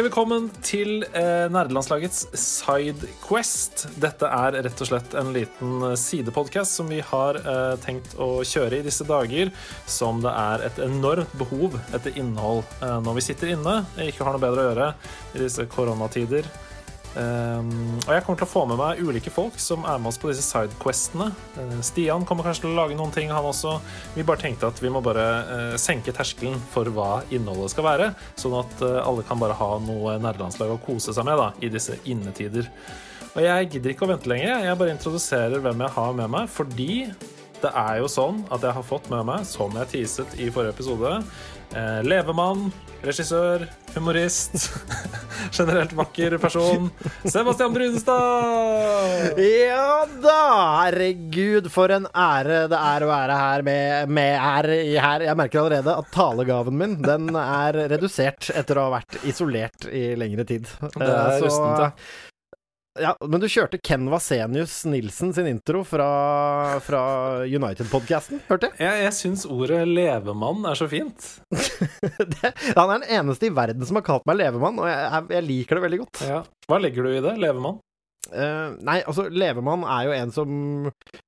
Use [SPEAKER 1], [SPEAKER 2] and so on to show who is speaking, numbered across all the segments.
[SPEAKER 1] Hjertelig velkommen til eh, nerdelandslagets Sidequest. Dette er rett og slett en liten sidepodkast som vi har eh, tenkt å kjøre i disse dager, som det er et enormt behov etter innhold eh, når vi sitter inne, ikke har noe bedre å gjøre i disse koronatider. Um, og jeg kommer til å få med meg ulike folk som er med oss på disse sidequestene. Uh, Stian kommer kanskje til å lage noen ting, han også. Vi bare tenkte at vi må bare uh, senke terskelen for hva innholdet skal være, sånn at uh, alle kan bare ha noe nerdelandslag å kose seg med da, i disse innetider. Og jeg gidder ikke å vente lenger. Jeg bare introduserer hvem jeg har med meg, fordi det er jo sånn at jeg har fått med meg, som jeg teaset i forrige episode, Eh, levemann, regissør, humorist, generelt vakker person. Sebastian Brunestad!
[SPEAKER 2] Ja da! Herregud, for en ære det er å være her med, med her, her. Jeg merker allerede at talegaven min den er redusert etter å ha vært isolert i lengre tid.
[SPEAKER 1] Det er
[SPEAKER 2] Så-
[SPEAKER 1] rustent, ja.
[SPEAKER 2] Men du kjørte Ken Vasenius Nilsen sin intro fra, fra United-podkasten, hørte jeg?
[SPEAKER 1] Jeg, jeg syns ordet levemann er så fint.
[SPEAKER 2] Det, han er den eneste i verden som har kalt meg levemann, og jeg, jeg liker det veldig godt.
[SPEAKER 1] Ja. Hva legger du i det? Levemann?
[SPEAKER 2] Eh, nei, altså, levemann er jo en som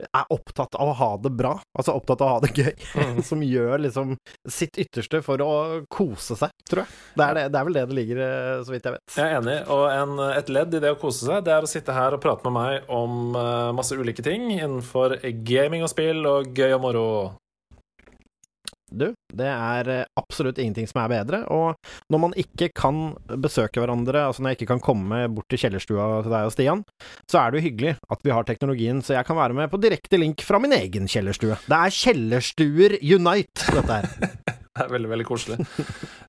[SPEAKER 2] er opptatt av å ha det bra. Altså opptatt av å ha det gøy.
[SPEAKER 1] Mm.
[SPEAKER 2] som gjør liksom sitt ytterste for å kose seg, tror jeg. Det er, det, det er vel det det ligger, eh, så vidt jeg vet.
[SPEAKER 1] Jeg er enig. Og en, et ledd i det å kose seg, det er å sitte her og prate med meg om uh, masse ulike ting innenfor gaming og spill og gøy og moro.
[SPEAKER 2] Du, det er eh, absolutt ingenting som er bedre. Og når man ikke kan besøke hverandre, altså når jeg ikke kan komme bort til kjellerstua til deg og Stian, så er det jo hyggelig at vi har teknologien, så jeg kan være med på direkte link fra min egen kjellerstue. Det er Kjellerstuer Unite, dette her.
[SPEAKER 1] Det er veldig, veldig koselig.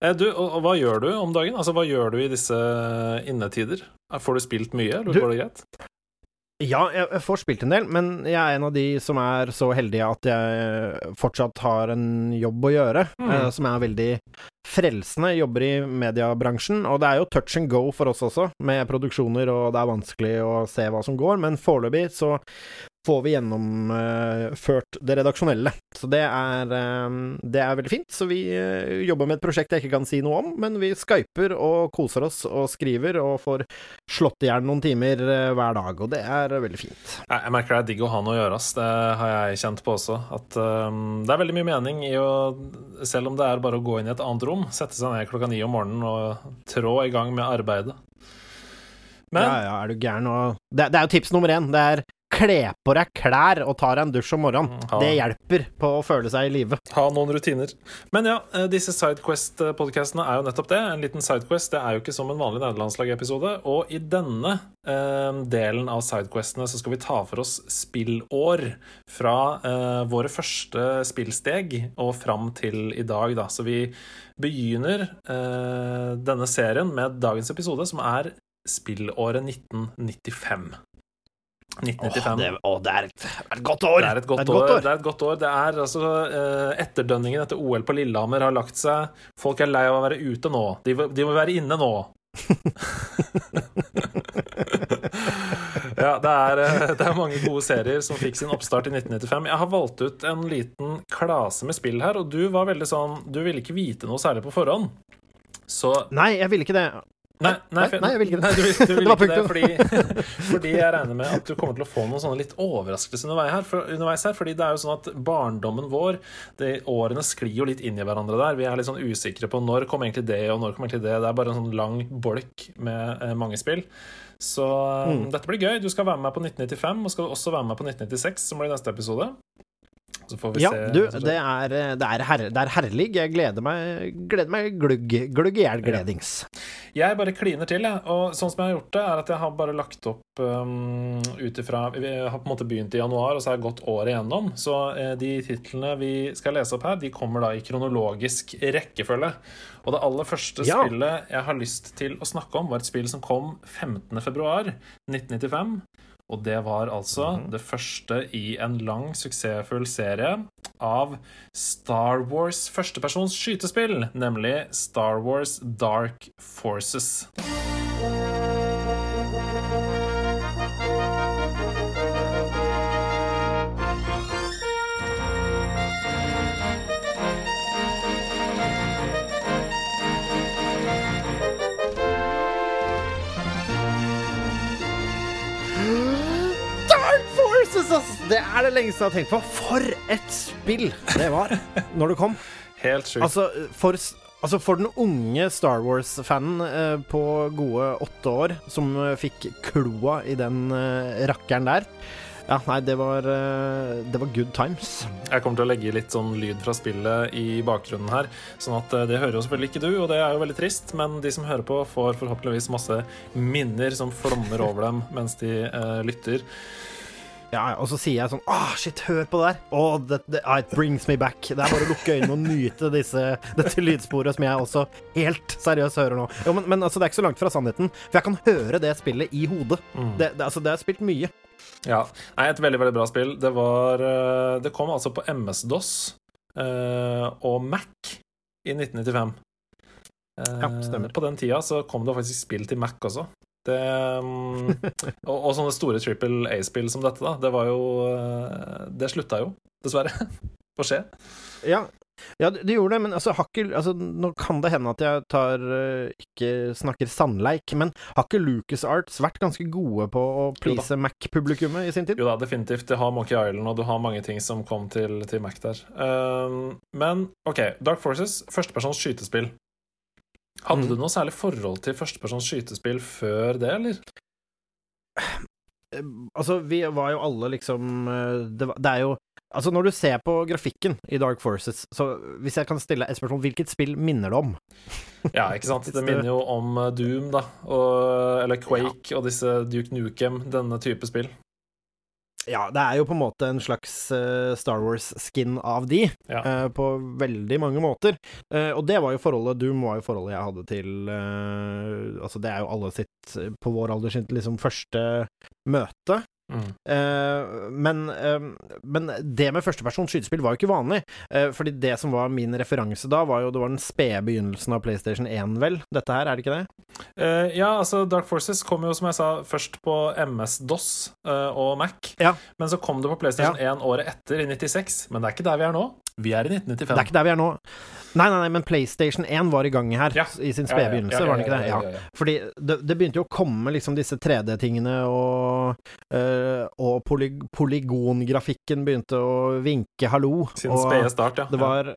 [SPEAKER 1] Eh, Du, og, og hva gjør du om dagen? Altså, hva gjør du i disse innetider? Får du spilt mye, eller
[SPEAKER 2] Du-
[SPEAKER 1] går det greit?
[SPEAKER 2] Ja, jeg får spilt en del, men jeg er en av de som er så heldige at jeg fortsatt har en jobb å gjøre,
[SPEAKER 1] Mm.
[SPEAKER 2] eh, som er veldig frelsende. Jobber i mediebransjen, og det er jo touch and go for oss også, med produksjoner, og det er vanskelig å se hva som går, men foreløpig så får vi gjennomført det redaksjonelle. Så det er, eh, det er veldig fint. Så vi eh, jobber med et prosjekt jeg ikke kan si noe om, men vi skyper og koser oss og skriver og får slått i hjel noen timer eh, hver dag, og det er veldig fint.
[SPEAKER 1] Jeg merker det er digg å ha noe å gjøre. ass. Det har jeg kjent på også. At um, Det er veldig mye mening i å, selv om det er bare å gå inn i et annet rom, sette seg ned klokka ni om morgenen og trå i gang med arbeidet. Men
[SPEAKER 2] ja, ja, er du gæren og det, det er jo tips nummer én. Det er kle på deg klær og ta deg en dusj om morgenen.
[SPEAKER 1] Mm, ha-
[SPEAKER 2] Det hjelper på å føle seg i live.
[SPEAKER 1] ha noen rutiner. Men ja, eh, disse Sidequest-podkastene er jo nettopp det. En liten Sidequest det er jo ikke som en vanlig nederlandslag-episode. Og i denne eh, delen av Sidequestene så skal vi ta for oss spillår fra eh, våre første spillsteg og fram til i dag, da. Så vi begynner eh, denne serien med dagens episode, som er spillåret 1995. 1995.
[SPEAKER 2] det, å, det er et, et godt år!
[SPEAKER 1] Det er et godt, år. Det er et godt år. Det er altså eh, Etterdønningen etter OL på Lillehammer har lagt seg. Folk er lei av å være ute nå. De, de må være inne nå. ja, det er, eh, det er mange gode serier som fikk sin oppstart i 1995. Jeg har valgt ut en liten klase med spill her, og du var veldig sånn Du ville ikke vite noe særlig på forhånd. Så
[SPEAKER 2] Nei, jeg ville ikke det.
[SPEAKER 1] Nei, nei,
[SPEAKER 2] Nei, jeg vil ikke det.
[SPEAKER 1] Nei, du, vil- du vil
[SPEAKER 2] Det
[SPEAKER 1] ikke det fordi, fordi jeg regner med at du kommer til å få noen sånne litt overraskelser underveis her, for, underveis her. Fordi det er jo sånn at barndommen vår, de årene sklir jo litt inn i hverandre der. Vi er litt sånn usikre på når kom egentlig det, og når kom egentlig det. Det er bare en sånn lang bolk med eh, mange spill. Så
[SPEAKER 2] Mm.
[SPEAKER 1] dette blir gøy. Du skal være med på 1995, og skal også være med på 1996, som blir neste episode. Så får vi
[SPEAKER 2] Ja,
[SPEAKER 1] se.
[SPEAKER 2] du, det er, eh, det, er her, det er herlig. Jeg gleder meg, gleder meg glugg, glugg i hjel gledings.
[SPEAKER 1] Jeg bare kliner til, jeg. Og sånn som jeg har gjort det, er at jeg har bare lagt opp um, ut ifra Vi har på en måte begynt i januar, og så har jeg gått året igjennom. Så uh, de titlene vi skal lese opp her, de kommer da i kronologisk rekkefølge. Og det aller første
[SPEAKER 2] Ja.
[SPEAKER 1] spillet jeg har lyst til å snakke om, var et spill som kom 15.2.1995. Og det var altså det første i en lang, suksessfull serie av Star Wars førstepersons skytespill, nemlig Star Wars Dark Forces.
[SPEAKER 2] Er det lengste jeg har tenkt på. For et spill det var når det kom.
[SPEAKER 1] Helt sjukt.
[SPEAKER 2] Altså, for, altså for den unge Star Wars-fanen eh, på gode åtte år, som eh, fikk kloa i den eh, rakkeren der Ja, nei, det var, eh, det var good times.
[SPEAKER 1] Jeg kommer til å legge litt sånn lyd fra spillet i bakgrunnen her. Sånn at eh, det hører jo selvfølgelig ikke du, og det er jo veldig trist, men de som hører på, får forhåpentligvis masse minner som flommer over dem mens de eh, lytter.
[SPEAKER 2] Ja, og så sier jeg sånn Ah, shit, hør på det der! Åh, that, det, ah, it brings me back. Det er bare å lukke øynene og nyte disse, dette lydsporet som jeg også helt seriøst hører nå. Jo, men, men altså, det er ikke så langt fra sannheten, for jeg kan høre det spillet i hodet.
[SPEAKER 1] Mm.
[SPEAKER 2] Det, det, altså, det har spilt mye.
[SPEAKER 1] Ja. Nei, et veldig, veldig bra spill. Det var eh, Det kom altså på MS-DOS uh, og Mac i 1995. Uh,
[SPEAKER 2] Ja, stemmer.
[SPEAKER 1] På den tida så kom det faktisk spill til Mac også. Det, mm, og, og sånne store triple A-spill som dette, da, det var jo eh, Det slutta jo, dessverre, å skje.
[SPEAKER 2] Ja, ja det, gjorde det, men altså, ikke, altså, nå kan det hende at jeg tar eh, ikke snakker sandleik, men har ikke LucasArts vært ganske gode på å please Mac-publikummet i sin tid?
[SPEAKER 1] Jo da, definitivt. Du har Monkey Island, og du har mange ting som kom til, til Mac der. Um, men OK, Dark Forces, førstepersons skytespill. Hadde
[SPEAKER 2] Mm.
[SPEAKER 1] du noe særlig forhold til førstepersons skytespill før det, eller?
[SPEAKER 2] Eh, Altså, vi var jo alle liksom eh, det, var- det er jo Altså, når du ser på grafikken i Dark Forces, så hvis jeg kan stille et spørsmål, hvilket spill minner det om?
[SPEAKER 1] Ja, ikke sant? Det minner jo om uh, Doom, da. Og, eller Quake og disse Duke Nukem, denne type spill.
[SPEAKER 2] Ja, det er jo på en måte en slags uh, Star Wars-skin av de,
[SPEAKER 1] Ja.
[SPEAKER 2] uh, på veldig mange måter. Uh, og det var jo forholdet Doom var jo forholdet jeg hadde til Altså, det er jo alle sitt, på vår alder sitt, liksom første møte.
[SPEAKER 1] Mm.
[SPEAKER 2] Eh, men, uh, men det med førstepersons skytespill var jo ikke vanlig. Uh, fordi det som var min referanse da, var jo det var den spede begynnelsen av PlayStation 1, vel? Dette her, er det ikke det?
[SPEAKER 1] Uh, ja, altså Dark Forces kom jo, som jeg sa, først på MS-DOS og Mac.
[SPEAKER 2] Ja.
[SPEAKER 1] Men så kom det på PlayStation 1 året etter, i 96. Men det er ikke der vi er nå. Vi er i 1995.
[SPEAKER 2] Det er ikke der vi er nå. Nei, nei, nei, men PlayStation 1 var i gang her
[SPEAKER 1] Ja.
[SPEAKER 2] i sin spede
[SPEAKER 1] ja,
[SPEAKER 2] begynnelse,
[SPEAKER 1] ja, ja,
[SPEAKER 2] var den ikke det?
[SPEAKER 1] ja.
[SPEAKER 2] Fordi det, det begynte jo å komme liksom disse 3D-tingene, og, øh, og poly, polygongrafikken begynte å vinke hallo.
[SPEAKER 1] Sin spede start, ja.
[SPEAKER 2] Det var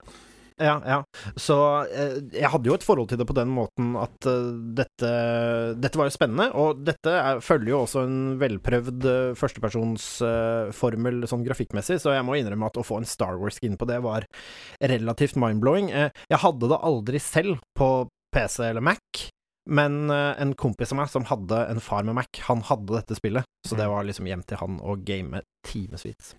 [SPEAKER 2] Ja, ja. Så eh, jeg hadde jo et forhold til det på den måten at eh, dette Dette var jo spennende, og dette er, følger jo også en velprøvd uh, førstepersonsformel sånn grafikkmessig, så jeg må innrømme at å få en Star Wars-skin på det var relativt mind-blowing. Eh, jeg hadde det aldri selv på PC eller Mac. Men eh, en kompis av meg som hadde en far med Mac, han hadde dette spillet. Så det var liksom hjem til han å game timevis.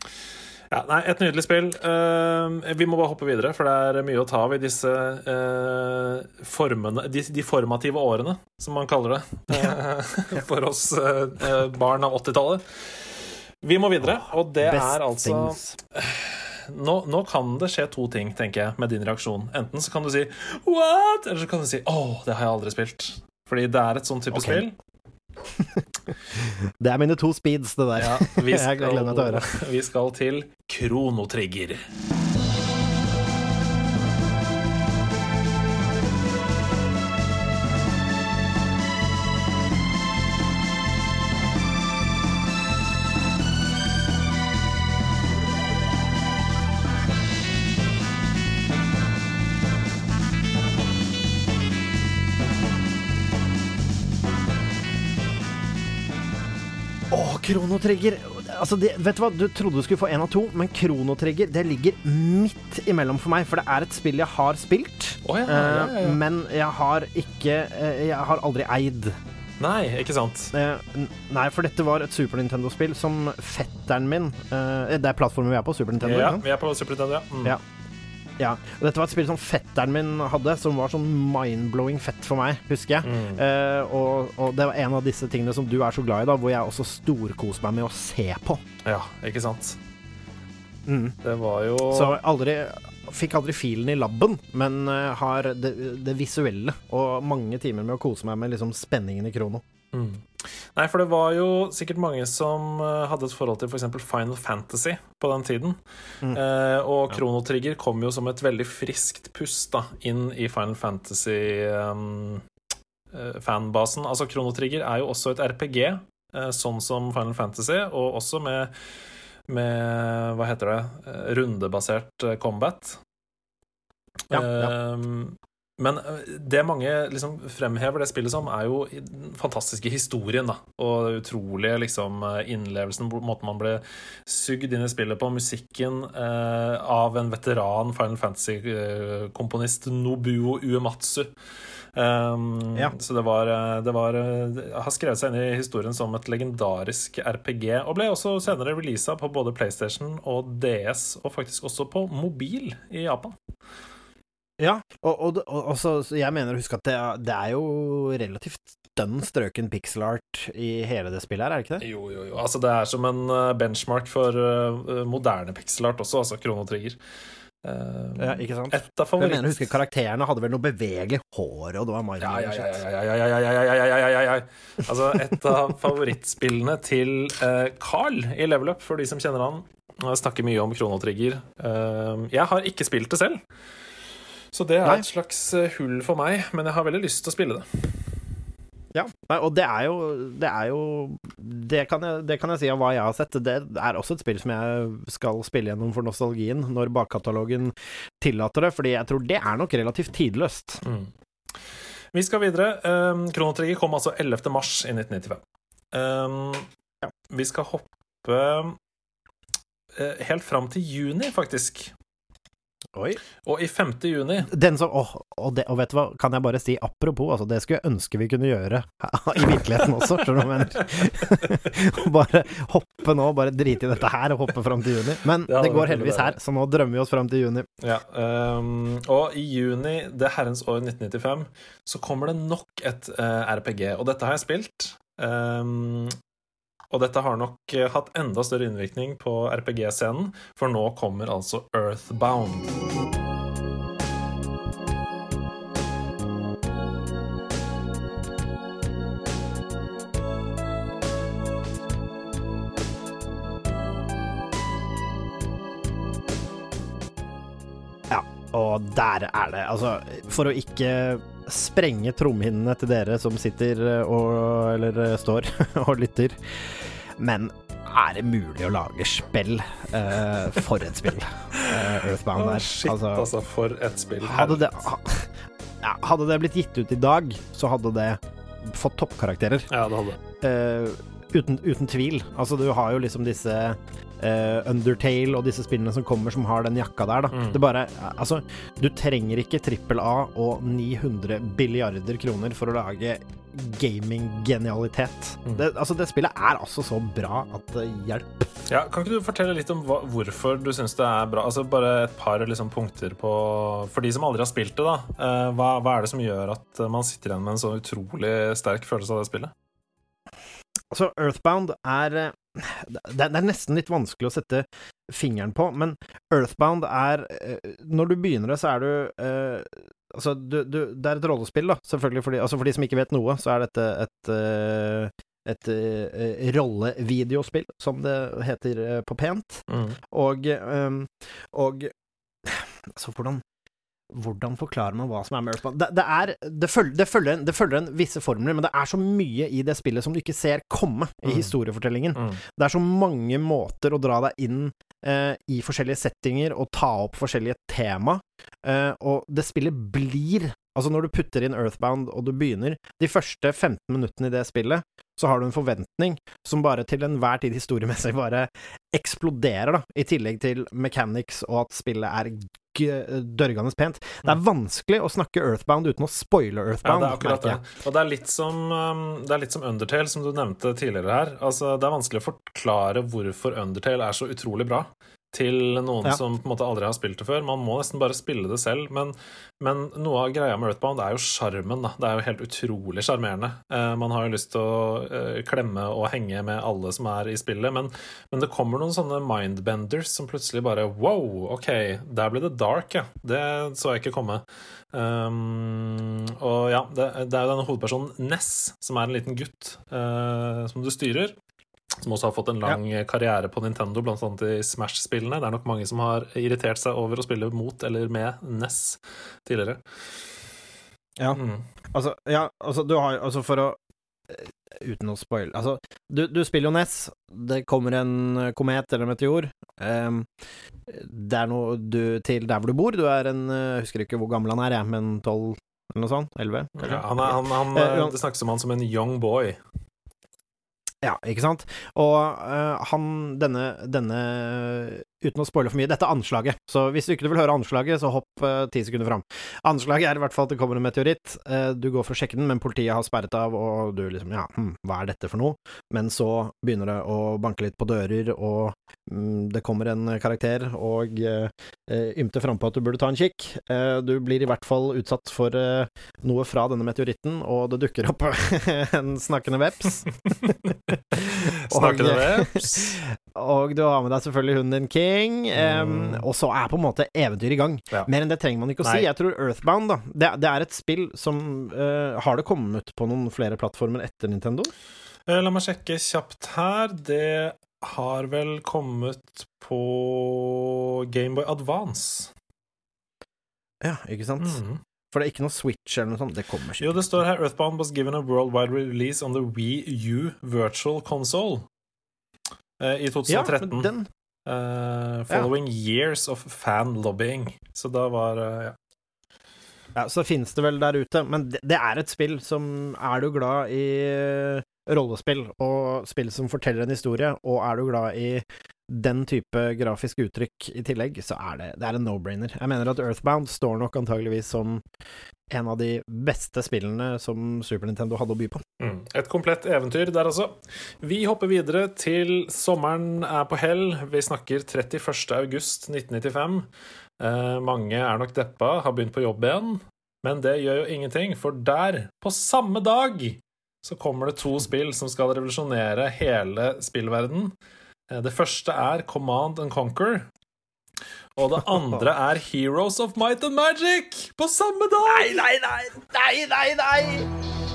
[SPEAKER 1] Ja, nei, Et nydelig spill. Uh, vi må bare hoppe videre, for det er mye å ta av i disse uh, formene de, de formative årene, som man kaller det, Uh, for oss eh, barn av 80-tallet. Vi må videre, og det
[SPEAKER 2] Best
[SPEAKER 1] er altså nå, nå kan det skje to ting, tenker jeg, med din reaksjon. Enten så kan du si 'what?' Eller så kan du si 'å, det har jeg aldri spilt'. Fordi det er et sånn type
[SPEAKER 2] okay.
[SPEAKER 1] spill.
[SPEAKER 2] Det er mine to speeds, det der.
[SPEAKER 1] Ja, vi
[SPEAKER 2] Jeg
[SPEAKER 1] skal, vi skal til Kronotrigger.
[SPEAKER 2] Kronotrigger! altså det, vet du hva, du trodde du skulle få én av to, men Kronotrigger det ligger midt imellom for meg. For det er et spill jeg har spilt,
[SPEAKER 1] oh, ja, ja, ja,
[SPEAKER 2] eh, men jeg har ikke eh, Jeg har aldri eid.
[SPEAKER 1] Nei, ikke sant.
[SPEAKER 2] Eh, nei, for dette var et Super Nintendo-spill som fetteren min Det er plattformen vi er på, Super Nintendo.
[SPEAKER 1] Ja, vi er på Super Nintendo, ja. Mm.
[SPEAKER 2] Ja. Og Dette var et spill som fetteren min hadde, som var sånn mind-blowing fett for meg, husker jeg.
[SPEAKER 1] Mm.
[SPEAKER 2] Uh, og, og det var en av disse tingene som du er så glad i, da, hvor jeg også storkoser meg med å se på.
[SPEAKER 1] ja, ikke sant.
[SPEAKER 2] Mm.
[SPEAKER 1] Det var jo
[SPEAKER 2] Så aldri Fikk aldri filen i labben, men eh, har det, det visuelle og mange timer med å kose meg med liksom spenningen i krono.
[SPEAKER 1] Mm. Nei, for det var jo sikkert mange som eh, hadde et forhold til f.eks. Final Fantasy på den tiden.
[SPEAKER 2] Mm.
[SPEAKER 1] Eh, og Krono Trigger kom jo som et veldig friskt pust da, inn i Final Fantasy-fanbasen. altså, Krono Trigger er jo også et RPG, eh, sånn som Final Fantasy, og også med, med hva heter det, eh, rundebasert eh, combat.
[SPEAKER 2] Ja, ja.
[SPEAKER 1] Um, men uh, det mange liksom fremhever det spillet som, er jo den fantastiske historien, da. Og den utrolige liksom uh, innlevelsen, måten man ble sugd inn i spillet på. Musikken eh, av en veteran Final Fantasy-komponist, Nobuo Uematsu. Um,
[SPEAKER 2] Ja.
[SPEAKER 1] Så det var, det var Har skrevet seg inn i historien som et legendarisk RPG, og ble også senere releasa på både PlayStation og DS, og faktisk også på mobil i Japan.
[SPEAKER 2] Ja, og, og, og, og så, så jeg mener å huske at det, er- det er jo relativt dønn strøken pixel art i hele det spillet her, er det ikke det?
[SPEAKER 1] Jo, jo, jo. Altså, det er som en uh, benchmark for uh, moderne pixelart også, altså kronotrigger. Uh,
[SPEAKER 2] Ja, ikke sant?
[SPEAKER 1] Et av
[SPEAKER 2] Jeg
[SPEAKER 1] favoritt...
[SPEAKER 2] mener å huske karakterene hadde vel noe bevegelig hår, og det var Mario
[SPEAKER 1] Ja, ja, ja, ja, ja, ja, ja, ja, ja, ja, ja, ja, ja. Altså, et av favorittspillene til uh, Carl i Level Up, for de som kjenner han. Jeg snakker mye om kronotrigger. Uh, jeg har ikke spilt det selv, så det er
[SPEAKER 2] Nei.
[SPEAKER 1] et slags uh, hull for meg, men jeg har veldig lyst til å spille det.
[SPEAKER 2] Ja, Nei, og det er jo Det er jo det kan, jeg, det kan jeg si av hva jeg har sett. Det er også et spill som jeg skal spille gjennom for nostalgien, når bakkatalogen tillater det, fordi jeg tror det er nok relativt tidløst.
[SPEAKER 1] Mm. Vi skal videre. Um, Chrono kom altså 11. mars i 1995. Um,
[SPEAKER 2] Ja.
[SPEAKER 1] Vi skal hoppe eh, helt fram til juni, faktisk.
[SPEAKER 2] Oi.
[SPEAKER 1] Og i 5. juni
[SPEAKER 2] Den som åh, og, det, og vet du hva, kan jeg bare si apropos, altså det skulle jeg ønske vi kunne gjøre i virkeligheten også, skjønner du hva jeg mener? bare hoppe nå, bare drite i dette her og hoppe fram til juni. Men
[SPEAKER 1] Ja,
[SPEAKER 2] det
[SPEAKER 1] det
[SPEAKER 2] går heldigvis her, så nå drømmer vi oss fram til juni.
[SPEAKER 1] ja, um, Og i juni det herrens år 1995 så kommer det nok et uh, RPG. Og dette har jeg spilt. Um, og dette har nok eh, hatt enda større innvirkning på RPG-scenen, for nå kommer altså Earthbound.
[SPEAKER 2] Og der er det. Altså, for å ikke sprenge trommehinnene til dere som sitter eh, og Eller eh, står og lytter. Men er det mulig å lage spill? uh, for et spill. Uh, Earthbound der.
[SPEAKER 1] shit,
[SPEAKER 2] altså,
[SPEAKER 1] altså, for et spill.
[SPEAKER 2] hadde det, ja, hadde det blitt gitt ut i dag, så hadde det fått toppkarakterer.
[SPEAKER 1] Ja, det hadde
[SPEAKER 2] uh, uten, uten tvil. Altså, du har jo liksom disse eh, Undertale og disse spillene som kommer som har den jakka der, da.
[SPEAKER 1] Mm.
[SPEAKER 2] Det bare Altså, du trenger ikke trippel A og 900 billiarder kroner for å lage gaming-genialitet.
[SPEAKER 1] Mm.
[SPEAKER 2] Det, altså, det spillet er altså så bra at det hjelper.
[SPEAKER 1] Ja, Kan ikke du fortelle litt om hva, hvorfor du syns det er bra? Altså Bare et par liksom, punkter på For de som aldri har spilt det, da. Eh, hva, hva er det som gjør at eh, man sitter igjen med en så utrolig sterk følelse av det spillet?
[SPEAKER 2] Altså, Earthbound er eh, det, er nesten litt vanskelig å sette fingeren på, men Earthbound er eh, Når du begynner det, så er du eh, Altså, du, du, det er et rollespill, da, selvfølgelig. For de, altså for de som ikke vet noe, så er dette et eh, et eh, rollevideospill, som det heter på pent.
[SPEAKER 1] Mm.
[SPEAKER 2] Og, og Altså, hvordan hvordan forklarer man hva som er med Earthbound? Det, det, er, det, følger, det, følger en, det følger en visse formler, men det er så mye i det spillet som du ikke ser komme i
[SPEAKER 1] Mm.
[SPEAKER 2] historiefortellingen.
[SPEAKER 1] Mm.
[SPEAKER 2] Det er så mange måter å dra deg inn eh, i forskjellige settinger og ta opp forskjellige tema, eh, og det spillet blir Altså, når du putter inn Earthbound og du begynner De første 15 minuttene i det spillet, så har du en forventning som bare til enhver tid historiemessig bare eksploderer, da, i tillegg til mechanics og at spillet er dørgende pent. Det er vanskelig å snakke Earthbound uten å spoile Earthbound.
[SPEAKER 1] Ja, det er akkurat det. Og det er, litt som, um, det er litt som Undertale, som du nevnte tidligere her. Altså, det er vanskelig å forklare hvorfor Undertale er så utrolig bra til noen ja. som på en måte aldri har spilt det før. Man må nesten bare spille det selv. Men, men noe av greia med Earthbound er jo sjarmen. Det er jo helt utrolig sjarmerende. Eh, man har jo lyst til å eh, klemme og henge med alle som er i spillet, men, men, det kommer noen sånne mindbenders som plutselig bare Wow, OK, der ble det dark, ja. Det så jeg ikke komme. Um, og ja, det, det, er jo denne hovedpersonen Ness, som er en liten gutt uh, som du styrer som også har fått en lang ja. karriere på Nintendo, annet i Smash-spillene. Det er nok mange som har irritert seg over å spille mot eller med NES tidligere.
[SPEAKER 2] Ja, mm. altså, ja, altså du har Altså, for å eh, Uten å spoile Altså, du, du, spiller jo NES. Det kommer en komet eller meteor. Um, det er noe du til der hvor du bor. Du er en Jeg husker ikke hvor gammel han er, jeg, men tolv eller noe sånt? Elleve?
[SPEAKER 1] Ja, han er, han, han, uh, det snakkes om han som en young boy.
[SPEAKER 2] Ja, ikke sant? Og uh, han denne, denne uten å spoile for mye, dette er anslaget. Så hvis du ikke vil høre anslaget, så hopp eh, ti uh, sekunder fram. Anslaget er i hvert fall at det kommer en meteoritt. Uh, du går for å sjekke den, men politiet har sperret av, og du liksom ja, hm, hva er dette for noe? Men så begynner det å banke litt på dører, og um, det kommer en karakter og uh, ymter frampå at du burde ta en kikk. du blir i hvert fall utsatt for noe fra denne meteoritten, og det dukker opp en snakkende veps.
[SPEAKER 1] snakkende veps?
[SPEAKER 2] og du har med deg selvfølgelig hunden din, King ting. Um, og så er på en måte eventyret i gang. Ja. Mer enn det trenger man ikke å Nei. si. Jeg tror Earthbound, da det, det er et spill som uh, Har det kommet på noen flere plattformer etter Nintendo?
[SPEAKER 1] Uh, la meg sjekke kjapt her. Det har vel kommet på Gameboy Advance.
[SPEAKER 2] Ja, ikke sant? Mm. For det er ikke noe Switch eller noe sånt? Det kommer ikke.
[SPEAKER 1] Jo, det står her Earthbound was given a worldwide release on the Wii U Virtual Console. eh, I 2013. Ja, men den, Uh, following ja. years of fan lobbying. Så da var uh, Ja.
[SPEAKER 2] Ja, Så finnes det vel der ute, men det, det, er et spill som Er du glad i uh, rollespill og spill som forteller en historie, og er du glad i den type grafisk uttrykk i tillegg, så er det, det er en no-brainer. Jeg mener at Earthbound står nok antageligvis som en av de beste spillene som Super Nintendo hadde å by på.
[SPEAKER 1] Mm. Et komplett eventyr der, altså. Vi hopper videre til sommeren er på hell. Vi snakker 31. august 1995. Eh, mange er nok deppa, har begynt på jobb igjen. Men det gjør jo ingenting, for der, på samme dag, så kommer det to spill som skal revolusjonere hele spillverden. Eh, det første er Command and Conquer. Og det andre er Heroes of Might and Magic på samme dag!
[SPEAKER 2] Nei, nei, nei! Nei, nei, nei!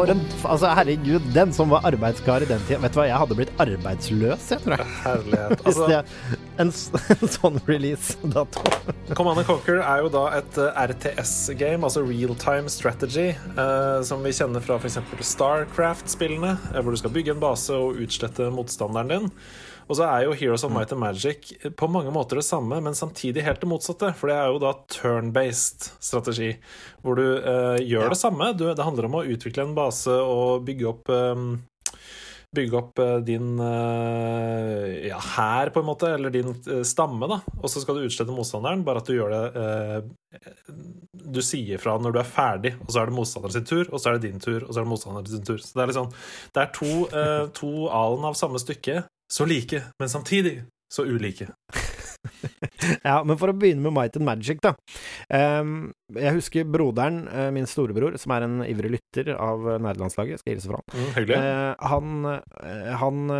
[SPEAKER 2] For en Altså, herregud, den som var arbeidskar i den tida Vet du hva, jeg hadde blitt arbeidsløs, jeg, tror jeg.
[SPEAKER 1] Herlighet. Altså,
[SPEAKER 2] jeg, en, en, sånn release-dato.
[SPEAKER 1] Command Conquer er jo da et eh, RTS-game, altså real time strategy, eh, som vi kjenner fra f.eks. Starcraft-spillene, uh, hvor du skal bygge en base og utslette motstanderen din. Og så er jo Heroes of Might and Magic på mange måter det samme, men samtidig helt det motsatte. For det er jo da turn-based strategi, hvor du uh, gjør ja. det samme. Du, det handler om å utvikle en base og bygge opp um, bygge opp din uh, ja, hær, på en måte, eller din uh, stamme, da. Og så skal du utslette motstanderen, bare at du gjør det eh, Du sier fra når du er ferdig, og så er det motstanderen sin tur, og så er det din tur, og så er det motstanderen sin tur. Så det er liksom Det er to, to alen av samme stykke så like, men samtidig så ulike.
[SPEAKER 2] ja, men for å begynne med Might and Magic, da. Um, jeg husker broderen, uh, min storebror, som er en ivrig lytter av nerdelandslaget, skal hilse fra
[SPEAKER 1] mm.
[SPEAKER 2] Uh, han, uh, han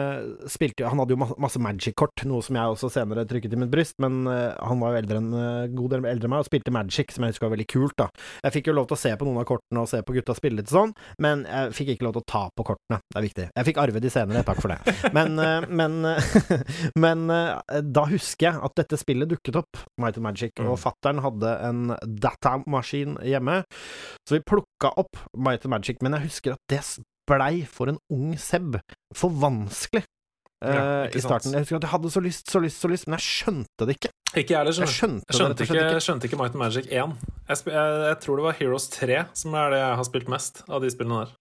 [SPEAKER 2] spilte Han hadde jo masse Magic-kort, noe som jeg også senere trykket i mitt bryst, men han var jo eldre enn, god del eldre enn meg og spilte Magic, som jeg husker var veldig kult, da. Jeg fikk jo lov til å se på noen av kortene og se på gutta spille litt sånn, men jeg fikk ikke lov til å ta på kortene. Det er viktig. Jeg fikk arve de senere, takk for det. Men, men, men da husker jeg at dette dette spillet dukket opp, Might and Magic, mm. og fattern hadde en datamaskin hjemme, så vi plukka opp Might and Magic, men jeg husker at det blei for en ung Seb for vanskelig.
[SPEAKER 1] Ja,
[SPEAKER 2] eh, i starten. Jeg husker at jeg hadde så lyst, så lyst, så lyst, men jeg skjønte det ikke.
[SPEAKER 1] Ikke jeg heller,
[SPEAKER 2] skjønte,
[SPEAKER 1] jeg skjønte,
[SPEAKER 2] skjønte,
[SPEAKER 1] ikke,
[SPEAKER 2] ikke.
[SPEAKER 1] skjønte ikke Might and Magic 1. Jeg, jeg, jeg, tror det var Heroes 3 som er det jeg har spilt mest av de spillene der.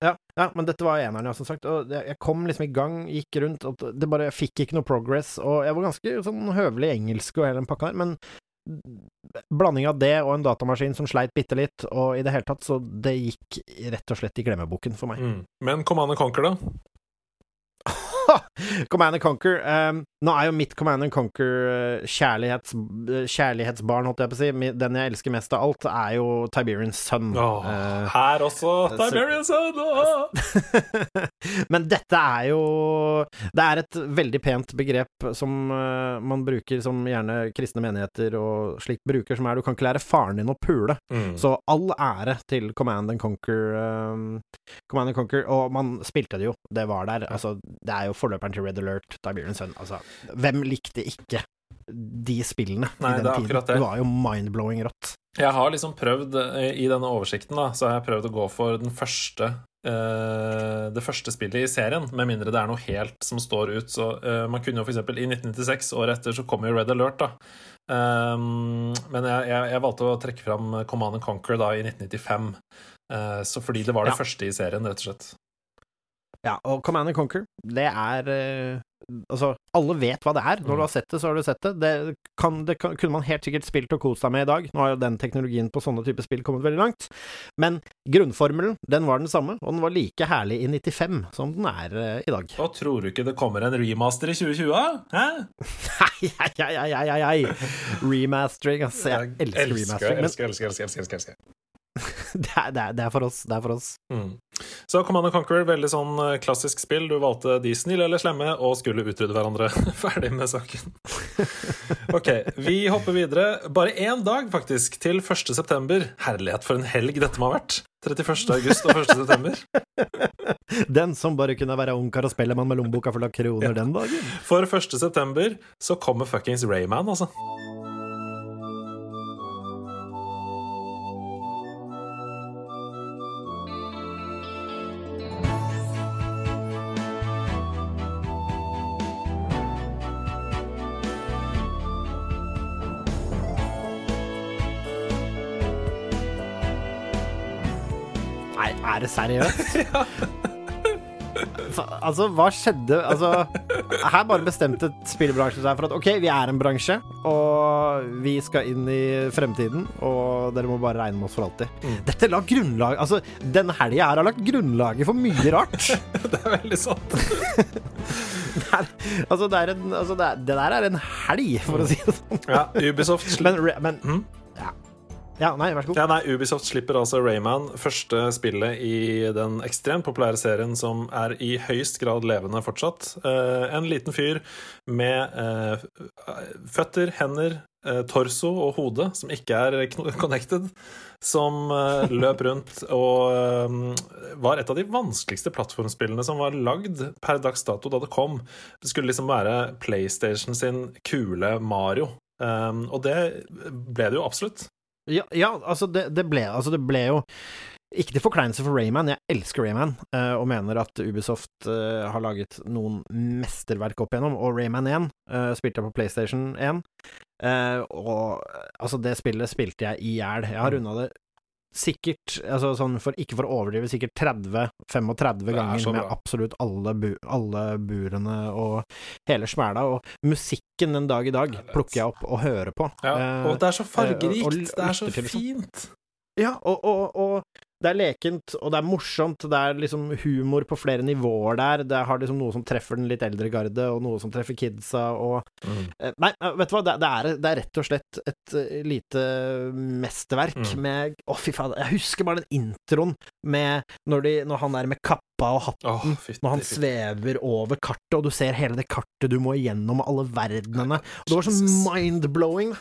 [SPEAKER 2] Ja, ja, men dette var eneren, ja, som sagt. Og jeg kom liksom i gang, gikk rundt, og det bare jeg fikk ikke noe progress. Og jeg var ganske sånn høvelig engelsk og hele den pakka der, men blanding av det og en datamaskin som sleit bitte litt, og i det hele tatt, så det gikk rett og slett i glemmeboken for meg.
[SPEAKER 1] Mm. Men Command Conquer, da?
[SPEAKER 2] Command and Conquer. Um, nå er jo mitt Command and Conquer eh, kjærlighets, eh, kjærlighetsbarn, holdt jeg på å si, den jeg elsker mest av alt, er jo Tiberians Sun.
[SPEAKER 1] Oh, uh,
[SPEAKER 2] eh,
[SPEAKER 1] her også! Tiberians Sun! Oh.
[SPEAKER 2] Men dette er jo Det er et veldig pent begrep som uh, man bruker, som gjerne kristne menigheter og slikt bruker, som er du kan ikke lære faren din å pule.
[SPEAKER 1] Mm.
[SPEAKER 2] Så all ære til Command and Conquer. Um, Command and Conquer. Og man spilte det jo, det var der. Altså, det er jo forløperen til Red Alert, da blir Tiberian Sun. Altså, hvem likte ikke de spillene
[SPEAKER 1] Nei,
[SPEAKER 2] i den
[SPEAKER 1] det er
[SPEAKER 2] tiden?
[SPEAKER 1] Det.
[SPEAKER 2] det var jo mind-blowing rått.
[SPEAKER 1] Jeg har liksom prøvd, eh, i denne oversikten, da, så har jeg prøvd å gå for den første Uh, det første spillet i serien, med mindre det er noe helt som står ut. Så uh, Man kunne jo f.eks. i 1996, året etter, så kom jo Red Alert, da. Um, men jeg, jeg, jeg, valgte å trekke fram Command and Conquer da i 1995. Uh, så fordi det var det
[SPEAKER 2] ja.
[SPEAKER 1] første i serien, rett og slett.
[SPEAKER 2] Ja, og Command and Conquer, det er eh, Altså, alle vet hva det er. Når du mm. har sett det, så har du sett det. Det, kan, det kan, kunne man helt sikkert spilt og kost seg med i dag. Nå har jo den teknologien på sånne typer spill kommet veldig langt. Men grunnformelen, den var den samme, og den var like herlig i 95 som den er eh, i dag.
[SPEAKER 1] Og tror du ikke det kommer en remaster i 2020? Hæ?
[SPEAKER 2] Nei, ei, ei, ei, ei, ei. Remastering, altså. Jeg elsker, elsker remastering.
[SPEAKER 1] Elsker, elsker, elsker, elsker, elsker, elsker.
[SPEAKER 2] det, er, det, er, det, er, for oss. Det er for oss.
[SPEAKER 1] Mm. Så Command and Conquer, veldig sånn eh, klassisk spill. Du valgte de snille eller slemme og skulle utrydde hverandre. Ferdig med saken. Ok, vi hopper videre. Bare én dag, faktisk, til 1. september. Herlighet, for en helg dette må ha vært. 31. august og 1. september.
[SPEAKER 2] Den som bare kunne være ungkar og spellemann med lommeboka full av kroner ja. den dagen.
[SPEAKER 1] For 1. september så kommer fuckings Rayman, altså.
[SPEAKER 2] Er det seriøst? Altså, hva skjedde Altså, her bare bestemte spillbransjen seg for at OK, vi er en bransje, og vi skal inn i fremtiden, og dere må bare regne med oss for alltid.
[SPEAKER 1] Mm.
[SPEAKER 2] Dette la grunnlag Altså, denne helga her har lagt grunnlaget for mye rart.
[SPEAKER 1] det er veldig sant.
[SPEAKER 2] det er, altså, det er en altså, det, er, det, der er en helg, for å si det sånn.
[SPEAKER 1] ja, Ubisoft.
[SPEAKER 2] Men, men
[SPEAKER 1] mm?
[SPEAKER 2] Ja, nei, vær så god.
[SPEAKER 1] Ja, nei, Ubisoft slipper altså Rayman, første spillet i den ekstremt populære serien som er i høyst grad levende fortsatt. Eh, en liten fyr med eh, føtter, hender, eh, torso og hode, som ikke er connected, som løp rundt og var et av de vanskeligste plattformspillene som var lagd per dags dato da det kom. Det skulle liksom være PlayStation sin kule Mario. og det ble det jo absolutt.
[SPEAKER 2] Ja, ja altså, det, det ble, altså, det, ble, jo ikke til forkleinelse for Rayman, jeg elsker Rayman, eh, og mener at Ubisoft eh, har laget noen mesterverk opp igjennom, og Rayman 1 eh, spilte jeg på PlayStation 1, og altså, det spillet spilte jeg i hjel. Jeg har
[SPEAKER 1] mm.
[SPEAKER 2] runda det sikkert, altså sånn for, ikke for å overdrive, sikkert 30-35 ganger med absolutt alle, bu, alle, burene og hele smæla. Og musikken den dag i dag plukker jeg opp og hører på.
[SPEAKER 1] Ja,
[SPEAKER 2] eh,
[SPEAKER 1] og det er så fargerikt,
[SPEAKER 2] eh,
[SPEAKER 1] det er så
[SPEAKER 2] sånn.
[SPEAKER 1] fint.
[SPEAKER 2] Ja, og, og, det er lekent, og det er morsomt. Det er liksom humor på flere nivåer der. Det har liksom noe som treffer den litt eldre garde, og noe som treffer kidsa, og mm. Eh, nei, eh, vet du hva, det, det, er, det, er, rett og slett et eh, lite mesterverk
[SPEAKER 1] mm.
[SPEAKER 2] med Å, oh, fy faen, jeg husker bare den introen med når, de, når han er med kapp kappa og hatten
[SPEAKER 1] oh,
[SPEAKER 2] når han svever over kartet, og du ser hele det kartet du må igjennom, alle verdenene. Det var sånn mind-blowing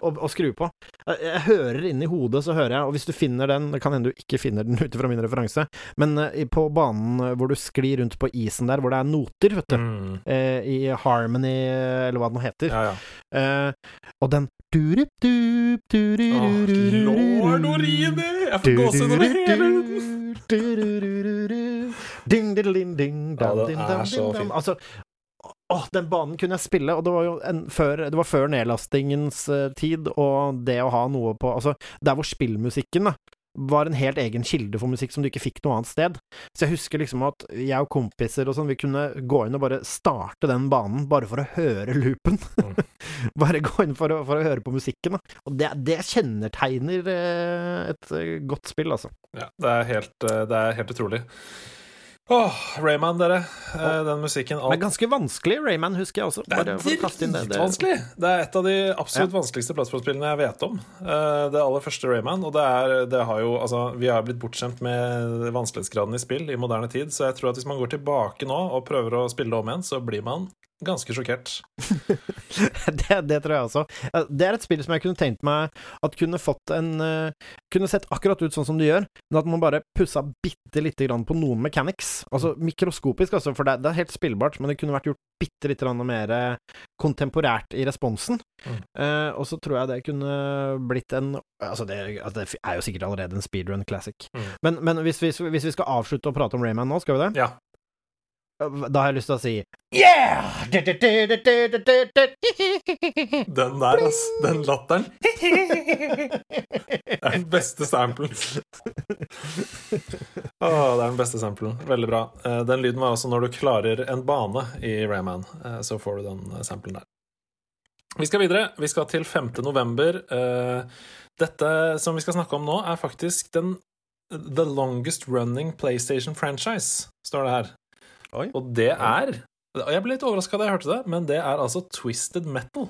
[SPEAKER 2] å, å, skru på. Jeg, jeg hører inni hodet, så hører jeg, og hvis du finner den Det kan hende du ikke finner den ut fra min referanse, men uh, på banen eh, hvor du sklir rundt på isen der, hvor det er noter, vet du,
[SPEAKER 1] mm.
[SPEAKER 2] uh, i Harmony, eller hva det nå heter,
[SPEAKER 1] ja, ja.
[SPEAKER 2] Uh, og den Durup, durup, durup, durup, Lord
[SPEAKER 1] Orine!
[SPEAKER 2] Jeg
[SPEAKER 1] får gåsehud over hele huden!
[SPEAKER 2] Ding,
[SPEAKER 1] ding,
[SPEAKER 2] dam,
[SPEAKER 1] så
[SPEAKER 2] ding, så
[SPEAKER 1] fin.
[SPEAKER 2] Altså, åh, den banen kunne jeg spille, og det var jo en, før, det var før nedlastingens uh, tid, og det å ha noe på Altså, der hvor spillmusikken da, var en helt egen kilde for musikk som du ikke fikk noe annet sted. Så jeg husker liksom at jeg og kompiser og sånn, vi kunne gå inn og bare starte den banen, bare for å høre loopen.
[SPEAKER 1] Mm.
[SPEAKER 2] bare gå inn for å, for å høre på musikken, da. Og det, det kjennetegner uh, et uh, godt spill, altså.
[SPEAKER 1] Ja, det er helt, det er helt utrolig. Åh, Rayman, dere. Oh. Den musikken
[SPEAKER 2] Men ganske vanskelig, Rayman, husker jeg også.
[SPEAKER 1] Det er
[SPEAKER 2] Bare det. Det-
[SPEAKER 1] dritvanskelig! Det er et av de absolutt vanskeligste plattformspillene jeg vet om. Eh, Det aller første Rayman. Og det er, det har jo, altså, vi har blitt bortskjemt med vanskelighetsgraden i spill i moderne tid, så jeg tror at hvis man går tilbake nå og prøver å spille det om igjen, så blir man ganske sjokkert.
[SPEAKER 2] det, det tror jeg også. Eh, Det er et spill som jeg kunne tenkt meg at kunne fått en eh, Kunne sett akkurat ut sånn som det gjør, men at man bare pussa bitte lite grann på noen mechanics. Altså mikroskopisk, altså, for det, det er helt spillbart, men det kunne vært gjort bitte lite grann mer eh, kontemporært i responsen.
[SPEAKER 1] Mm.
[SPEAKER 2] Eh, og så tror jeg det kunne blitt en Altså, det, altså, det er jo sikkert allerede en speedrun classic.
[SPEAKER 1] Mm.
[SPEAKER 2] Men, men hvis, vi, hvis vi skal avslutte å prate om Rayman nå, skal vi det?
[SPEAKER 1] Ja.
[SPEAKER 2] Da har jeg lyst til å si Yeah!
[SPEAKER 1] Den der, ass. Den latteren. Det er den beste samplen. Åh, det er den beste samplen. Veldig bra. Eh, Den lyden var også når du klarer en bane i Rayman. eh, Så får du den eh, samplen der. Vi skal videre. Vi skal til 5. november. Eh, Dette som vi skal snakke om nå, er faktisk den The longest running PlayStation franchise, står det her.
[SPEAKER 2] Oi.
[SPEAKER 1] Og det er Jeg ble litt overraska da jeg hørte det, men det er altså Twisted Metal.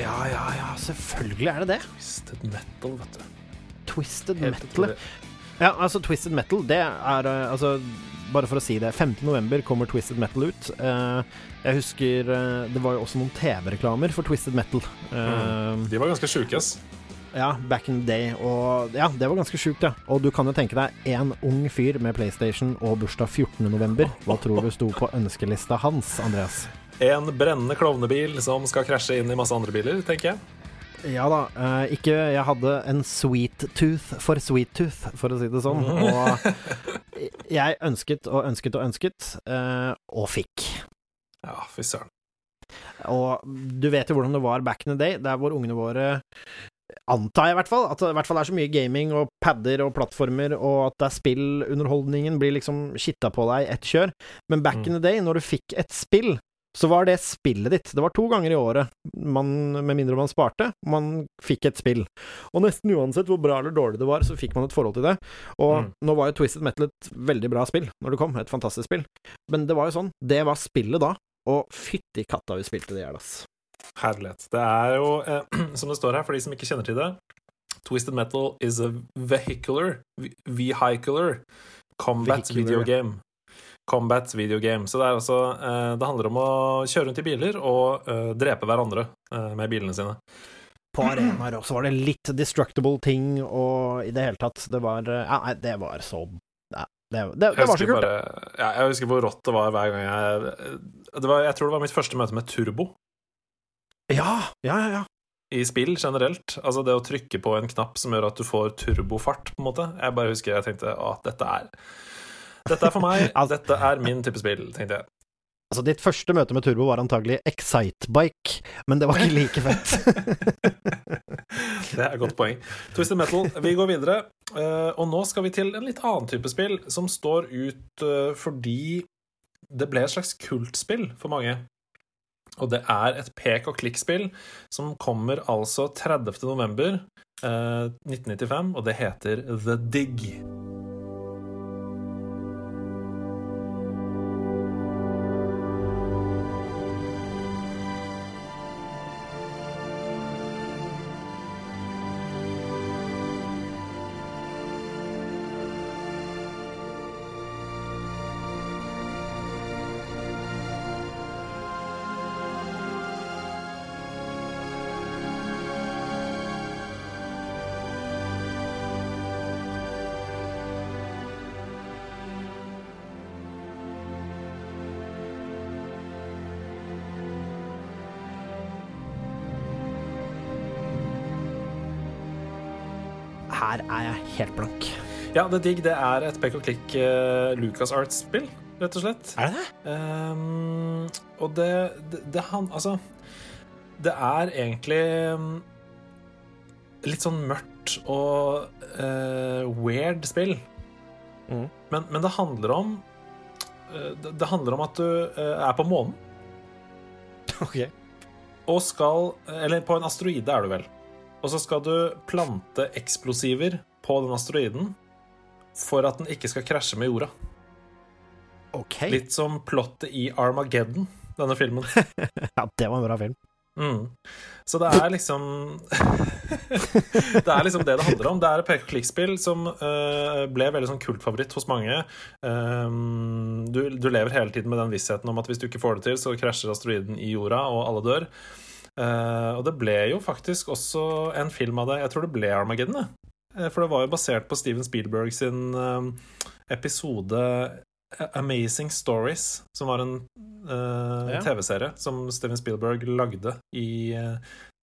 [SPEAKER 2] Ja, ja, ja, selvfølgelig er det det.
[SPEAKER 1] Twisted Metal, vet du.
[SPEAKER 2] Twisted
[SPEAKER 1] Helt
[SPEAKER 2] Metal.
[SPEAKER 1] utrolig.
[SPEAKER 2] Ja, altså, Twisted Metal, det er eh, Altså, bare for å si det, 15. november kommer Twisted Metal ut. Eh, jeg husker eh, det var jo også noen TV-reklamer for Twisted Metal. Mm.
[SPEAKER 1] De var ganske sjuke, ass.
[SPEAKER 2] Ja, back in the day. Og ja, det var ganske sjukt, ja. Og du kan jo tenke deg én ung fyr med PlayStation og bursdag 14. november. Hva tror du sto på ønskelista hans, Andreas?
[SPEAKER 1] En brennende klovnebil som skal krasje inn i masse andre biler, tenker jeg.
[SPEAKER 2] Ja da. eh, ikke Jeg hadde en sweet tooth for sweet tooth, for å si det sånn. Og jeg ønsket og ønsket og ønsket, uh, og fikk.
[SPEAKER 1] Ja, fy søren.
[SPEAKER 2] Og du vet jo hvordan det var back in the day, der hvor ungene våre Antar jeg i hvert fall, at det i hvert fall er så mye gaming og padder og plattformer, og at det er spillunderholdningen blir liksom skitta på deg ett kjør. Men back
[SPEAKER 1] Mm.
[SPEAKER 2] in the day, når du fikk et spill, så var det spillet ditt. Det var to ganger i året, man, med mindre man sparte, man fikk et spill. Og nesten uansett hvor bra eller dårlig det var, så fikk man et forhold til det. Og
[SPEAKER 1] Mm.
[SPEAKER 2] nå var jo Twisted Metal et veldig bra spill når det kom, et fantastisk spill. Men det var jo sånn, det var spillet da, og fytti katta vi spilte det i hjel, ass.
[SPEAKER 1] Herlighet. Det er jo, eh, som det står her, for de som ikke kjenner til det Twisted Metal is a vehicular Vehicular combat
[SPEAKER 2] Vehicular,
[SPEAKER 1] video game. Combat video game. Så det er altså eh, Det handler om å kjøre rundt i biler og eh, drepe hverandre eh, med bilene sine.
[SPEAKER 2] på arenaer, også var det litt destructible ting, og i det hele tatt Det var Ja, nei, det var så ja, det, det, det var så kult,
[SPEAKER 1] bare, ja, jeg husker hvor rått det var hver gang jeg det var, Jeg tror det var mitt første møte med turbo
[SPEAKER 2] Ja, ja, ja. ja.
[SPEAKER 1] i spill generelt. Altså det å trykke på en knapp som gjør at du får turbofart, på en måte. Jeg bare husker jeg tenkte at dette er Dette er for meg. Dette er min type spill, tenkte jeg.
[SPEAKER 2] Altså, ditt første møte med Turbo var antagelig Excitebike, men det var ikke like fett.
[SPEAKER 1] Det er et godt poeng. Twisted Metal. Vi går videre. eh, Og nå skal vi til en litt annen type spill, som står ut eh, fordi det ble et slags kultspill for mange. Og det er et pek og klikk-spill som kommer altså 30. november eh, 1995, og det heter The Dig.
[SPEAKER 2] Her er jeg helt blank.
[SPEAKER 1] Ja, The Dig det er et pek og klikk uh, Lucas Arts-spill, rett og slett.
[SPEAKER 2] Er det det?
[SPEAKER 1] Um, og det, det, det han Altså, det er egentlig um, litt sånn mørkt og uh, weird spill.
[SPEAKER 2] Mm.
[SPEAKER 1] Men, men, det handler om uh, det, det, handler om at du uh, er på månen.
[SPEAKER 2] OK.
[SPEAKER 1] Og skal Eller på en asteroide er du vel. Og så skal du plante eksplosiver på den asteroiden for at den ikke skal krasje med jorda.
[SPEAKER 2] Okay.
[SPEAKER 1] Litt som plottet i Armageddon, denne filmen.
[SPEAKER 2] ja, det var en bra film.
[SPEAKER 1] Mm. Så det er liksom Det er liksom det det handler om. Det er et pek-og-klikk-spill som uh, ble veldig sånn kultfavoritt hos mange. Um, du, du, lever hele tiden med den vissheten om at hvis du ikke får det til, så krasjer asteroiden i jorda, og alle dør. Uh, og det ble jo faktisk også en film av det. Jeg tror det ble Armageddon, uh, For det var jo basert på Steven Spielberg sin episode Amazing Stories, som var en uh, ja. TV-serie som Steven Spielberg lagde i uh,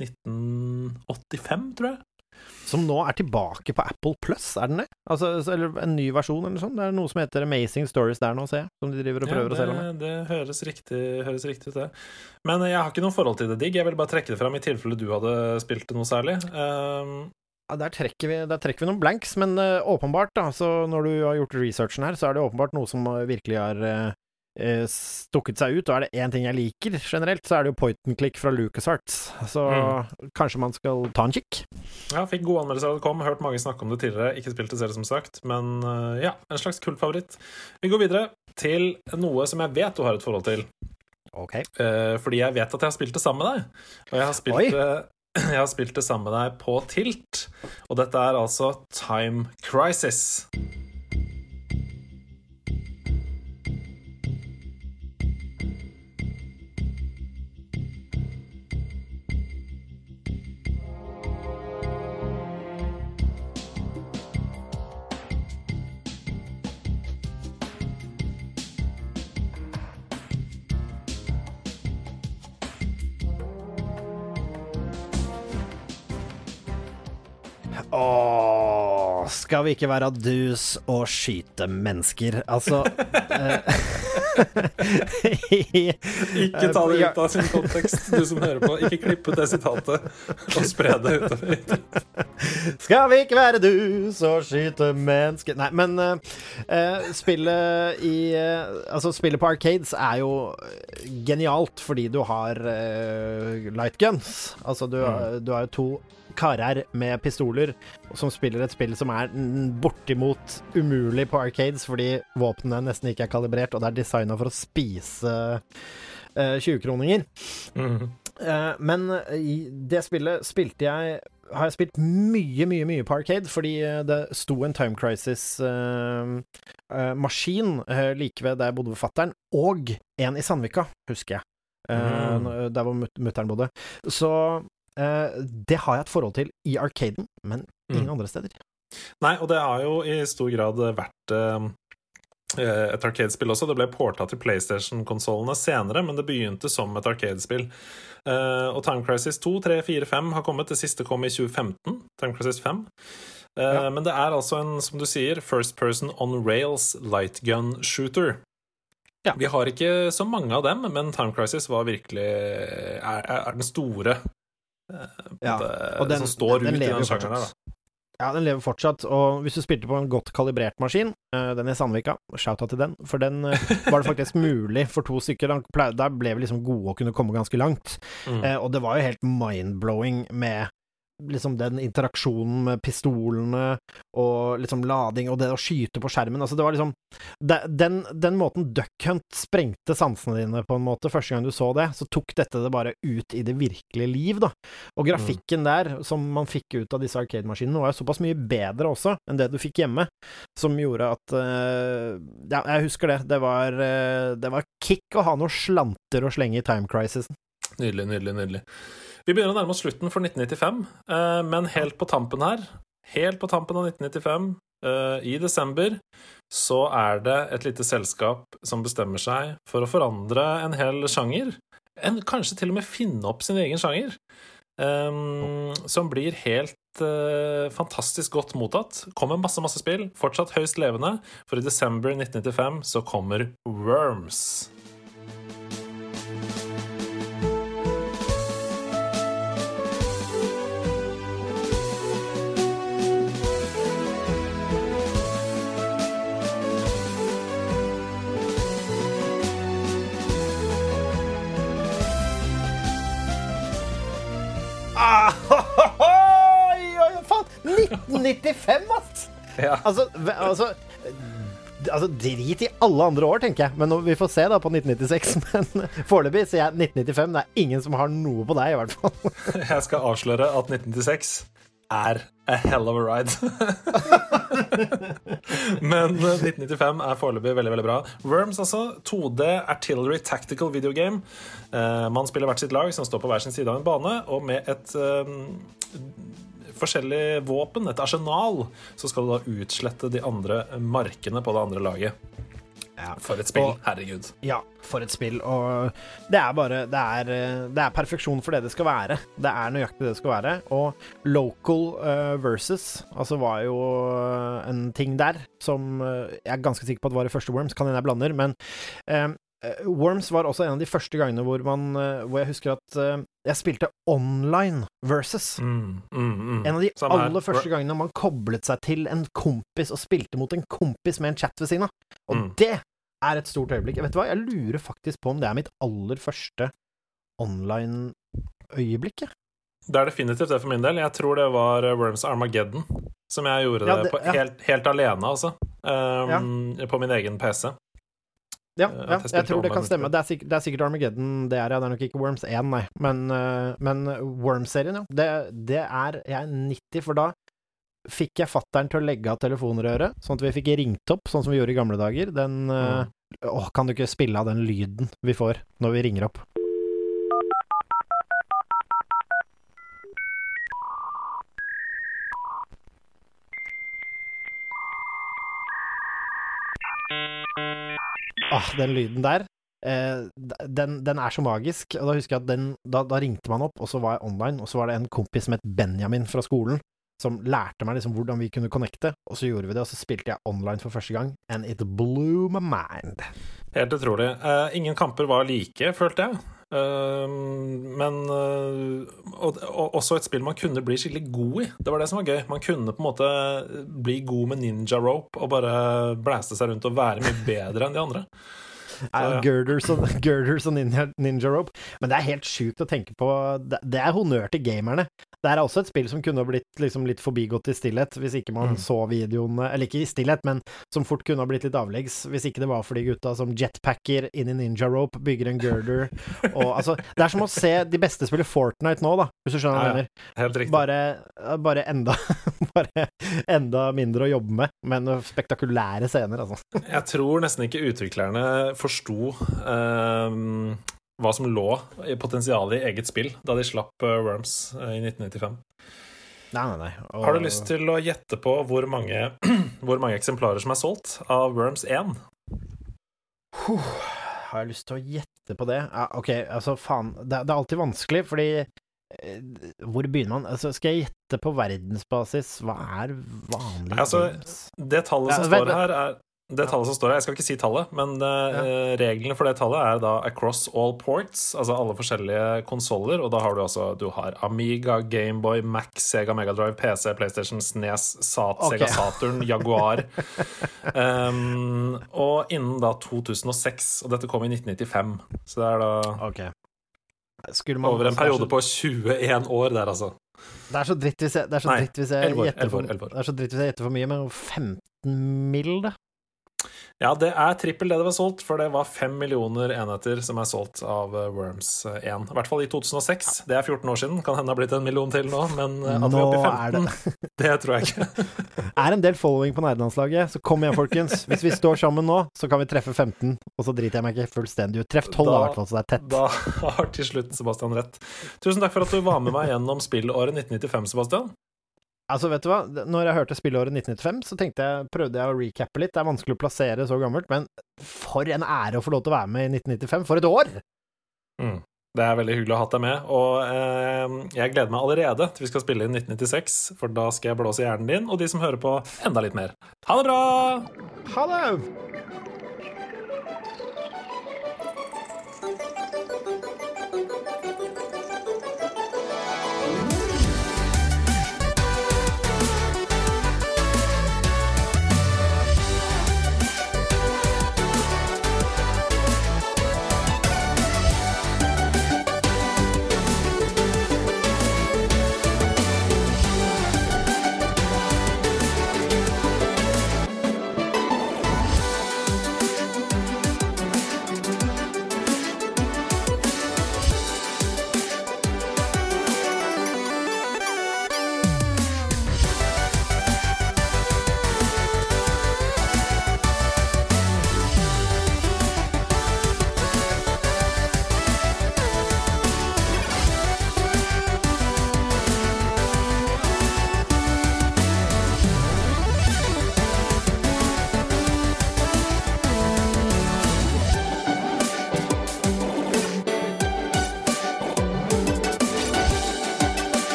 [SPEAKER 1] eh, 1985, tror jeg.
[SPEAKER 2] Som nå er tilbake på Apple Plus, er den det? Altså, eller en ny versjon, eller noe sånt? Det er noe som heter Amazing Stories der nå, ser jeg. Som de driver og prøver
[SPEAKER 1] ja, det,
[SPEAKER 2] å selge med.
[SPEAKER 1] Det høres riktig, høres riktig ut, det. Men jeg har ikke noe forhold til det digg. Jeg vil bare trekke det fram i tilfelle du hadde spilt det noe særlig. Um,
[SPEAKER 2] ja, der, trekker vi, der trekker vi noen blanks, men uh, åpenbart, da, så når du har gjort researchen her, så er det åpenbart noe som virkelig har uh, stukket seg ut. Og er det én ting jeg liker generelt, så er det jo point and click fra LucasArts. Så mm. kanskje man skal ta en kikk?
[SPEAKER 1] Ja, fikk gode anmeldelser da det kom. Hørt mange snakke om det tidligere. Ikke spilt det selv, som sagt. Men uh, ja, en slags kultfavoritt. Vi går videre til noe som jeg vet du har et forhold til.
[SPEAKER 2] Okay.
[SPEAKER 1] fordi jeg vet at jeg har spilt det sammen med deg. Og jeg har spilt det jeg har spilt det sammen med deg på Tilt, og dette er altså Time Crisis.
[SPEAKER 2] Åh, skal vi ikke være dus og skyte mennesker? Altså i,
[SPEAKER 1] Ikke ta det ut av sin kontekst, du som hører på. Ikke klipp ut det sitatet og spre det utover.
[SPEAKER 2] Skal vi ikke være dus og skyte mennesker Nei, men uh, spillet i uh, Altså, spillet på Arcades er jo genialt fordi du har uh, light guns. Altså, du, mm. du har jo to karer med pistoler som spiller et spill som er bortimot umulig på arcades fordi våpnene nesten ikke er kalibrert, og det er designa for å spise uh, 20-kroninger. Mm. Uh, men i det spillet spilte jeg har jeg spilt mye, mye mye på Arcade, fordi eh, det sto en Time Crisis-maskin uh, uh, like ved der jeg bodde ved fattern, og en i Sandvika, husker jeg. Uh, mm. Der hvor mutter'n bodde. Så det har jeg et forhold til i Arcaden, men ingen mm. andre steder.
[SPEAKER 1] Nei, og det har jo i stor grad vært uh, et Arcade-spill også. Det ble porta til PlayStation-konsollene senere, men det begynte som et Arcade-spill. Og Time Crisis 2, 3, 4, 5 har kommet. Det siste kom i 2015. Time Crisis 5. Ja. Men det er altså en, som du sier, first person on rails light gun shooter. Ja. Vi har ikke så mange av dem, men Time Crisis var virkelig er, er den store
[SPEAKER 2] ja, og den,
[SPEAKER 1] som står
[SPEAKER 2] den, den
[SPEAKER 1] ut i den sjangeren her, da.
[SPEAKER 2] Ja, den lever fortsatt, og hvis du spilte på en godt kalibrert maskin, uh, den i Sandvika, shout-out til den, for den uh, var det faktisk mulig for to stykker. Der ble vi liksom gode og kunne komme ganske langt. Mm. Og det var jo helt mind-blowing med liksom den interaksjonen med pistolene og liksom lading og det å skyte på skjermen. Altså, det var liksom Den, den måten Duck Hunt sprengte sansene dine på en måte første gang du så det, så tok dette det bare ut i det virkelige liv, da. Og grafikken mm. der, som man fikk ut av disse arcade-maskinene, var jo såpass mye bedre også enn det du fikk hjemme, som gjorde at uh, Ja, jeg husker det. Det var, uh, det var kick å ha noen slanter å slenge i time crisisen.
[SPEAKER 1] Nydelig, nydelig, nydelig. Vi begynner å nærme oss slutten for 1995, eh, men helt på tampen her, helt på tampen av 1995, eh, i desember, så er det et lite selskap som bestemmer seg for å forandre en hel sjanger. En, kanskje til og med finne opp sin egen sjanger. Um, som blir helt eh, fantastisk godt mottatt. Kommer masse, masse spill. Fortsatt høyst levende. For i desember 1995 så kommer Worms.
[SPEAKER 2] 1995, ass!
[SPEAKER 1] Ja.
[SPEAKER 2] Altså, altså Altså, Drit i alle andre år, tenker jeg. Men nå- vi får se da på 1996. Men foreløpig sier jeg 1995. Det er ingen som har noe på deg, i hvert fall.
[SPEAKER 1] Jeg skal avsløre at 1996 er a hell of a ride. Men eh, 1995 er foreløpig veldig veldig bra. Worms, altså. 2D Artillery Tactical Video Game. Eh, man spiller hvert sitt lag som står på hver sin side av en bane, og med et eh, forskjellig våpen, et arsenal, så skal du da utslette de andre markene på det andre laget. For et spill.
[SPEAKER 2] Og-
[SPEAKER 1] Herregud.
[SPEAKER 2] Ja, for et spill. Og det er bare Det er, det er perfeksjon for det det skal være. Det er nøyaktig det det skal være. Og local uh, versus altså var jo eh, en ting der som eh, Jeg er ganske sikker på at var i første Worms, kan hende jeg blander, men eh, Worms var også en av de første gangene hvor man Hvor jeg husker at eh, jeg spilte online versus.
[SPEAKER 1] Mm, mm, mm.
[SPEAKER 2] En av de
[SPEAKER 1] Samme her.
[SPEAKER 2] aller første gangene man koblet seg til en kompis og spilte mot en kompis med en chat ved siden av. Og
[SPEAKER 1] Mm.
[SPEAKER 2] det er et stort øyeblikk. Vet du hva, jeg lurer faktisk på om det er mitt aller første online-øyeblikk. jeg.
[SPEAKER 1] Det er definitivt det for min del. Jeg tror det var eh, Worms Armageddon som jeg gjorde
[SPEAKER 2] Ja,
[SPEAKER 1] det,
[SPEAKER 2] det-
[SPEAKER 1] på
[SPEAKER 2] ja.
[SPEAKER 1] helt, helt alene, altså. Um, På min egen PC.
[SPEAKER 2] Ja,
[SPEAKER 1] Eh,
[SPEAKER 2] ja
[SPEAKER 1] jeg
[SPEAKER 2] jeg tror det kan stemme. Det er, sikkert, det er sikkert Armageddon det er, ja. Det er nok ikke Worms 1, nei. Men, eh, men Worms-serien, ja. Det, det er jeg er 90, for da fikk jeg fattern til å legge av telefonrøret, sånn at vi fikk ringt opp, sånn som vi gjorde i gamle dager. Den mm. Åh, kan du ikke spille av den lyden vi får når vi ringer opp? Ah, den lyden der. Eh, den, den er så magisk. Og da husker jeg at den, da, da ringte man opp, og så var jeg online, og så var det en kompis som het Benjamin fra skolen, som lærte meg liksom hvordan vi kunne connecte, og så gjorde vi det, og så spilte jeg online for første gang, and it blew my mind.
[SPEAKER 1] Helt utrolig. Eh, ingen kamper var like, følte jeg. Eh, men eh, og, og også et spill man kunne bli skikkelig god i. Det var det som var gøy. Man kunne på en måte bli god med ninja rope og bare blæste seg rundt og være mye bedre enn de andre.
[SPEAKER 2] Så,
[SPEAKER 1] ja.
[SPEAKER 2] Girders og, girders og ninja, ninja rope. Men det er helt sjukt å tenke på. Det, det er honnør til gamerne. Det er også et spill som kunne blitt liksom litt forbigått i stillhet, hvis ikke man
[SPEAKER 1] Mm.
[SPEAKER 2] så videoene Eller ikke i stillhet, men som fort kunne ha blitt litt avleggs, hvis ikke det var for de gutta som jetpacker inn i ninja rope, bygger en girder og altså Det er som å se de beste spille Fortnite nå, da, hvis du skjønner hva jeg mener. Bare, bare enda Bare enda mindre å jobbe med, men spektakulære scener, altså.
[SPEAKER 1] Jeg tror nesten ikke utviklerne forsto eh, hva som lå i potensialet i eget spill da de slapp eh, Worms eh, i 1995.
[SPEAKER 2] Nei, nei, nei. Og-
[SPEAKER 1] Har du lyst til å gjette på hvor mange, hvor mange eksemplarer som er solgt av Worms 1?
[SPEAKER 2] Huh, Har jeg lyst til å gjette på det? Ja, ok, altså faen. Det, det er alltid vanskelig, fordi eh, Hvor begynner man? Altså, skal jeg gjette på verdensbasis? Hva er vanlig
[SPEAKER 1] Altså. Det tallet som
[SPEAKER 2] Ja, vent,
[SPEAKER 1] står her, er det tallet som står her, Jeg skal ikke si tallet, men eh, reglene for det tallet er da across all ports, altså alle forskjellige konsoller. Og da har du altså du har Amiga, Gameboy, Mac, Sega Megadrive, PC, PlayStation, SNES, Sat,
[SPEAKER 2] okay.
[SPEAKER 1] Sega Saturn, Jaguar. um, og innen da 2006, og dette kom i 1995. Så det er da
[SPEAKER 2] okay. Man
[SPEAKER 1] over en
[SPEAKER 2] altså, er
[SPEAKER 1] periode
[SPEAKER 2] så-
[SPEAKER 1] på 21 år der, altså.
[SPEAKER 2] Det er så dritt hvis jeg, det er så dritt hvis jeg gjetter for,
[SPEAKER 1] 11 år.
[SPEAKER 2] Det så dritt hvis jeg gjetter for mye, men 15 mill., det.
[SPEAKER 1] Ja, det er trippel det det var solgt, for det var fem millioner enheter som er solgt av eh, Worms 1. I hvert fall i 2006. Det er 14 år siden. Kan hende det har blitt en million til nå, men at at vi er oppe i
[SPEAKER 2] er
[SPEAKER 1] 15, det tror jeg ikke.
[SPEAKER 2] Er en del following på nerdelandslaget, så kom igjen, folkens. Hvis vi står sammen nå, så kan vi treffe 15, og så driter jeg meg ikke fullstendig ut. Treff 12 da,
[SPEAKER 1] Da-
[SPEAKER 2] i hvert fall, så det er tett.
[SPEAKER 1] Da har til slutt Sebastian rett. Tusen takk for at du var med meg gjennom spillåret 1995, Sebastian.
[SPEAKER 2] Altså, vet du hva? Når jeg hørte spillåret 1995, så tenkte jeg, prøvde jeg å recappe litt. Det er vanskelig å plassere så gammelt, men for en ære å få lov til å være med i 1995. For et år!
[SPEAKER 1] Mm. Det er veldig hyggelig å ha deg med. Og eh, jeg gleder meg allerede til vi skal spille inn 1996, for da skal jeg blåse hjernen din og de som hører på, enda litt mer. Ha det bra!
[SPEAKER 2] Ha det!